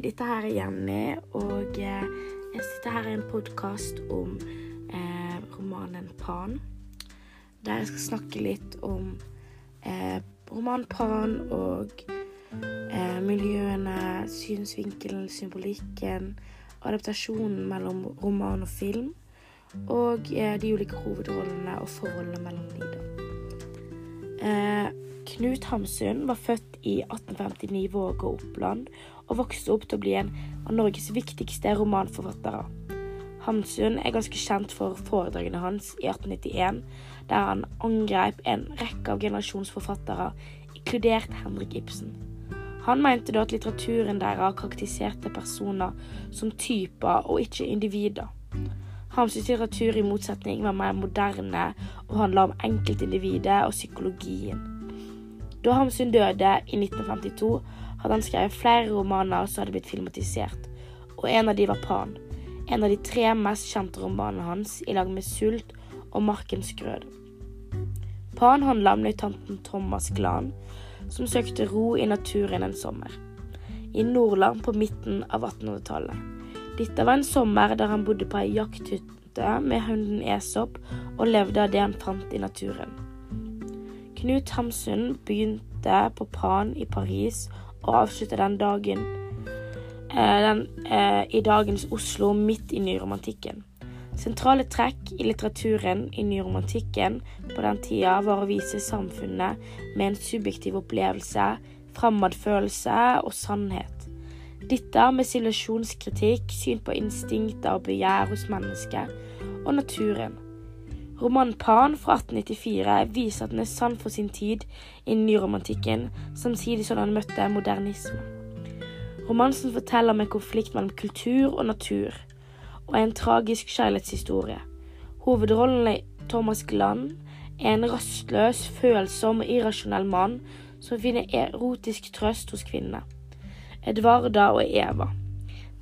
dette her er Jenny, og eh, jeg sitter her i en podkast om eh, romanen Pan. Der jeg skal snakke litt om eh, romanen Pan og eh, miljøene, synsvinkelen, symbolikken, adaptasjonen mellom roman og film, og eh, de ulike hovedrollene og forholdene mellom de. Eh, Knut Hamsun var født i 1859 i Vågå, Oppland, og vokste opp til å bli en av Norges viktigste romanforfattere. Hamsun er ganske kjent for foredragene hans i 1891, der han angrep en rekke av generasjonsforfattere, inkludert Henrik Ibsen. Han mente da at litteraturen deres karakteriserte personer som typer og ikke individer. Hamsuns litteratur i motsetning var mer moderne og handla om enkeltindividet og psykologien. Da Hamsun døde i 1952, hadde han skrevet flere romaner som hadde blitt filmatisert, og en av de var Pan. En av de tre mest kjente romanene hans, i lag med Sult og Markens grød. Pan handla om løytnanten Thomas Glan, som søkte ro i naturen en sommer. I Nordland på midten av 1800-tallet. Dette var en sommer der han bodde på ei jakthytte med hunden Esop og levde av det han fant i naturen. Knut Hamsun begynte på Pan i Paris og avslutte den dagen eh, den, eh, i dagens Oslo midt i nyromantikken. Sentrale trekk i litteraturen i nyromantikken på den tida var å vise samfunnet med en subjektiv opplevelse, fremmedfølelse og sannhet. Dette med sivilisasjonskritikk, syn på instinkter og begjær hos mennesket, og naturen. Romanen Pan fra 1894 viser at den er sann for sin tid i nyromantikken, samtidig som han møtte modernisme. Romansen forteller om en konflikt mellom kultur og natur, og er en tragisk kjærlighetshistorie. Hovedrollen i Thomas Gland er en rastløs, følsom og irrasjonell mann som finner erotisk trøst hos kvinnene. Edvarda og Eva.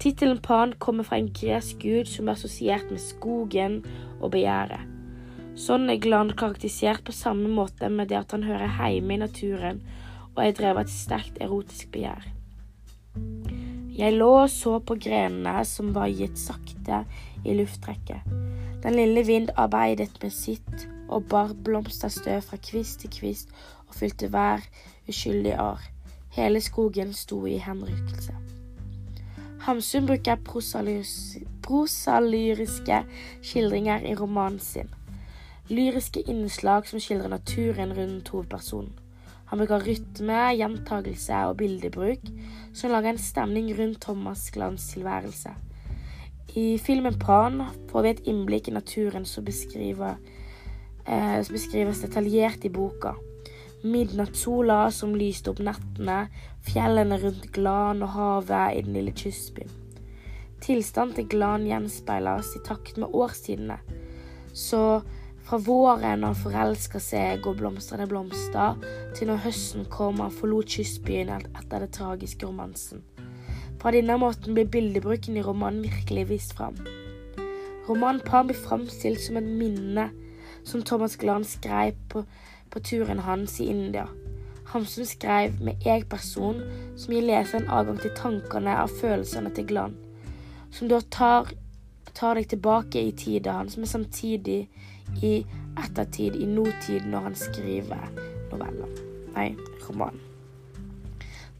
Tittelen Pan kommer fra en gresk gud som er assosiert med skogen og begjæret. Sånn er Glan karakterisert på samme måte med det at han hører hjemme i naturen og er drevet av et sterkt erotisk begjær. Jeg lå og så på grenene som var gitt sakte i lufttrekket. Den lille vind arbeidet med sitt og bar blomsterstøv fra kvist til kvist og fylte hver uskyldig ar. Hele skogen sto i henrykkelse. Hamsun bruker prosalyriske skildringer i romanen sin lyriske innslag som skildrer naturen rundt hovedpersonen. Han bruker rytme, gjentagelse og bildebruk som lager en stemning rundt Thomas Glans tilværelse. I filmen Pan får vi et innblikk i naturen som, beskriver, eh, som beskrives detaljert i boka. Midnattssola som lyste opp nettene, fjellene rundt Glan og havet i den lille kystbyen. Tilstanden til Glan gjenspeiles i takt med årstidene. Så fra våren han forelska seg og blomstrende blomster, til når høsten kom han forlot kystbyen etter den tragiske romansen. Fra denne måten blir bildebruken i romanen virkelig vist fram. Romanen Pan blir framstilt som et minne som Thomas Glan skrev på, på turen hans i India. Hamsun skrev med jeg-person, som gir leseren adgang til tankene av følelsene til Glan, som da tar, tar deg tilbake i tida hans, men samtidig i ettertid, i nåtid, når han skriver noveller. Nei, roman.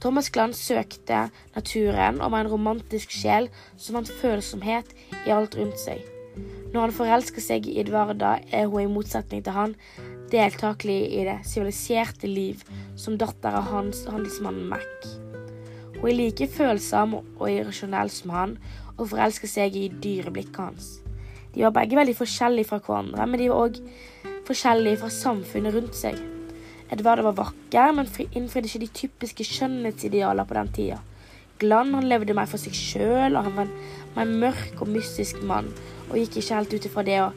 Thomas Gland søkte naturen og var en romantisk sjel som fant følsomhet i alt rundt seg. Når han forelsker seg i Edvarda, er hun i motsetning til han deltakelig i det siviliserte liv som datter av hans handelsmannen Mac. Hun er like følsom og irrasjonell som han, og forelsker seg i dyreblikket hans. De var begge veldig forskjellige fra hverandre, men de var òg forskjellige fra samfunnet rundt seg. Edvard var vakker, men innfridde ikke de typiske skjønnhetsidealer på den tida. Glenn han levde mer for seg sjøl, og han var en mer mørk og mystisk mann, og gikk ikke helt ut ifra det å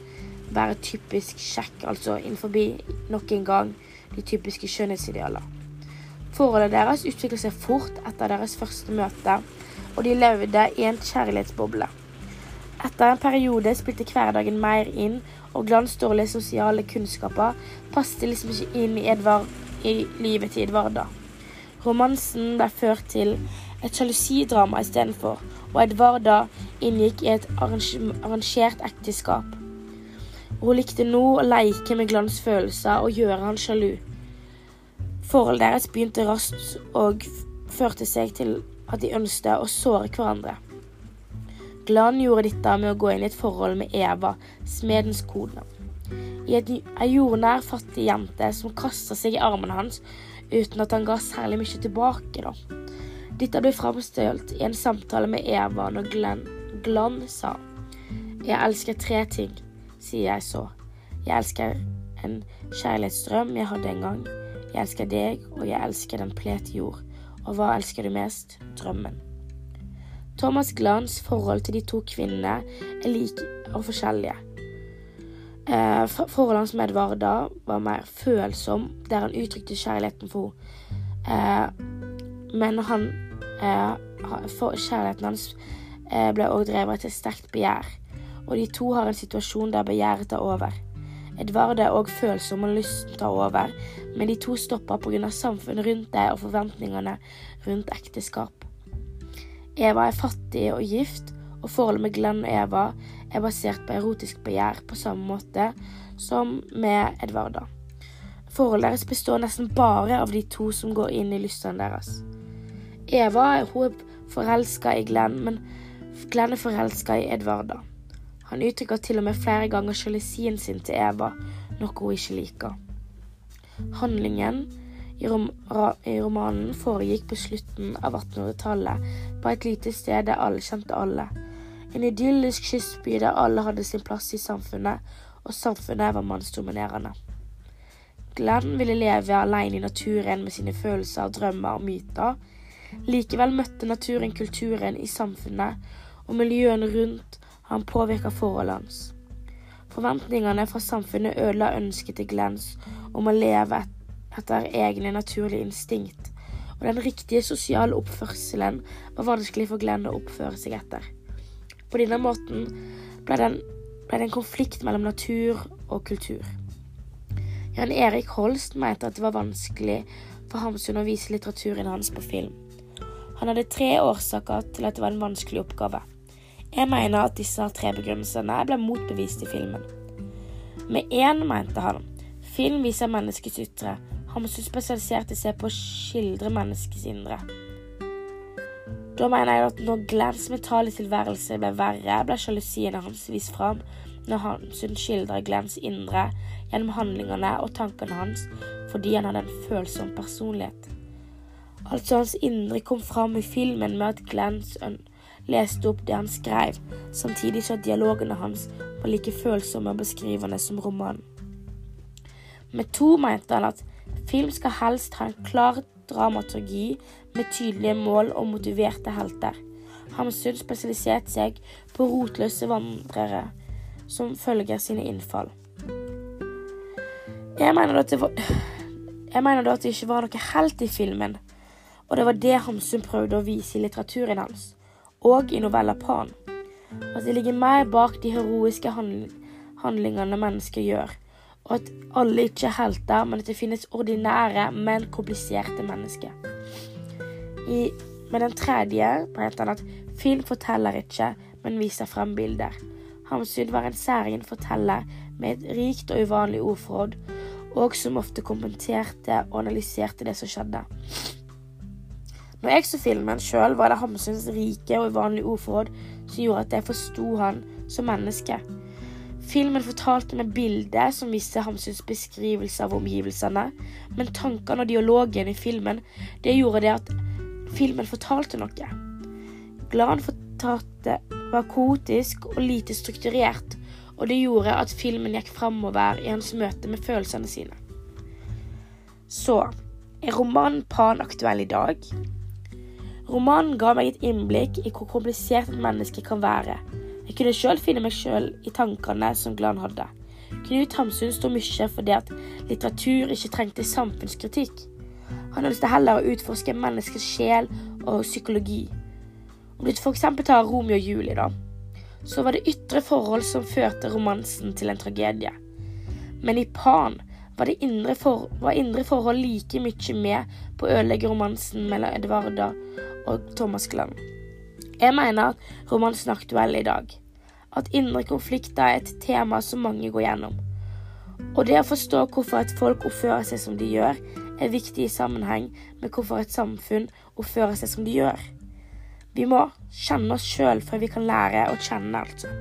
være typisk kjekk, altså innenfor nok en gang de typiske skjønnhetsidealer. Forholdet deres utviklet seg fort etter deres første møte, og de levde i en kjærlighetsboble. Etter en periode spilte hverdagen mer inn, og Glans dårlige sosiale kunnskaper passet liksom ikke inn i, Edvard, i livet til Edvarda. Romansen ble ført til et sjalusidrama istedenfor, og Edvarda inngikk i et arrangert ekteskap. Hun likte nå å leke med Glans følelser og gjøre han sjalu. Forholdet deres begynte raskt og førte seg til at de ønsket å såre hverandre. Glan gjorde dette med å gå inn i et forhold med Eva, smedens et, ei jordnær, fattig jente som kasta seg i armene hans uten at han ga særlig mye tilbake, da. Dette ble framstilt i en samtale med Eva når Glenn, Glenn sa Jeg elsker tre ting, sier jeg så. Jeg elsker en kjærlighetsdrøm jeg hadde en gang. Jeg elsker deg, og jeg elsker den plete jord. Og hva elsker du mest? Drømmen. Thomas Glans forhold til de to kvinnene er like og forskjellige. Eh, forholdet hans med Edvarda var mer følsom, der han uttrykte kjærligheten for henne. Eh, men han eh, Kjærligheten hans eh, ble også drevet til sterkt begjær, og de to har en situasjon der begjæret tar over. Edvard er òg følsom og lysten tar over, men de to stopper pga. samfunnet rundt deg og forventningene rundt ekteskap. Eva er fattig og gift, og forholdet med Glenn og Eva er basert på erotisk begjær på samme måte som med Edvarda. Forholdet deres består nesten bare av de to som går inn i lystene deres. Eva hun er forelska i Glenn, men Glenn er forelska i Edvarda. Han uttrykker til og med flere ganger sjalusien sin til Eva, noe hun ikke liker. Handlingen i, rom i romanen foregikk på slutten av 1800-tallet, på et lite sted der alle kjente alle. En idyllisk kystby der alle hadde sin plass i samfunnet, og samfunnet var mannsdominerende. Glenn ville leve alene i naturen med sine følelser, drømmer og myter, Likevel møtte naturen kulturen i samfunnet, og miljøene rundt han påvirka forholdet hans. Forventningene fra samfunnet ødela ønsket til Glens om å leve etter egne naturlige instinkt, og den riktige sosiale oppførselen var vanskelig for Glenn å oppføre seg etter. På denne måten ble det, en, ble det en konflikt mellom natur og kultur. Jan Erik Holst mente at det var vanskelig for Hamsun å vise litteraturen hans på film. Han hadde tre årsaker til at det var en vanskelig oppgave. Jeg mener at disse tre begrunnelsene ble motbevist i filmen. Med én mente han film viser menneskets ytre. Hamsun spesialiserte seg på å skildre menneskets indre. Da mener jeg at når Glens mentale tilværelse ble verre, ble sjalusiene hans vist fram når Hamsun skildrer Glens indre gjennom handlingene og tankene hans fordi han hadde en følsom personlighet. Altså hans indre kom fram i filmen med at Glenns leste opp det han skrev, samtidig så dialogene hans var like følsomme og beskrivende som romanen. Med to mente han at film skal helst ha en klar dramaturgi med tydelige mål og motiverte helter. Hamsun spesialiserte seg på rotløse vandrere som følger sine innfall. Jeg mener det, var, jeg mener da at det ikke var noe helt i filmen, og det var det Hamsun prøvde å vise i litteraturen hans, og i novella Pan. At det ligger mer bak de heroiske handlingene mennesker gjør, og at alle ikke er helter, men at det finnes ordinære, men kompliserte mennesker. I, med den tredje mente han at film forteller ikke, men viser frem bilder. Hamsun var en særegen forteller med et rikt og uvanlig ordforråd, og som ofte kommenterte og analyserte det som skjedde. Når jeg så filmen sjøl, var det Hamsuns rike og uvanlige ordforråd som gjorde at jeg forsto han som menneske. Filmen fortalte med bilder som viste Hamsuns beskrivelse av omgivelsene, men tankene og dialogen i filmen det gjorde det at filmen fortalte noe. Glan fortalte var kaotisk og lite strukturert, og det gjorde at filmen gikk framover i hans møte med følelsene sine. Så er romanen Pan aktuell i dag? Romanen ga meg et innblikk i hvor komplisert et menneske kan være. Jeg kunne sjøl finne meg sjøl i tankene som Glan hadde. Knut Hamsun sto mye for det at litteratur ikke trengte samfunnskritikk. Han ønsket heller å utforske menneskets sjel og psykologi. Om du f.eks. tar Romeo og Julie, da, så var det ytre forhold som førte romansen til en tragedie. Men i Pan var, indre, for, var indre forhold like mye med på å ødelegge romansen mellom Edvarda og Thomas Klang. Jeg mener romansen er aktuell i dag. At indre konflikter er et tema som mange går gjennom. Og det å forstå hvorfor et folk oppfører seg som de gjør, er viktig i sammenheng med hvorfor et samfunn oppfører seg som de gjør. Vi må kjenne oss sjøl før vi kan lære å kjenne, altså.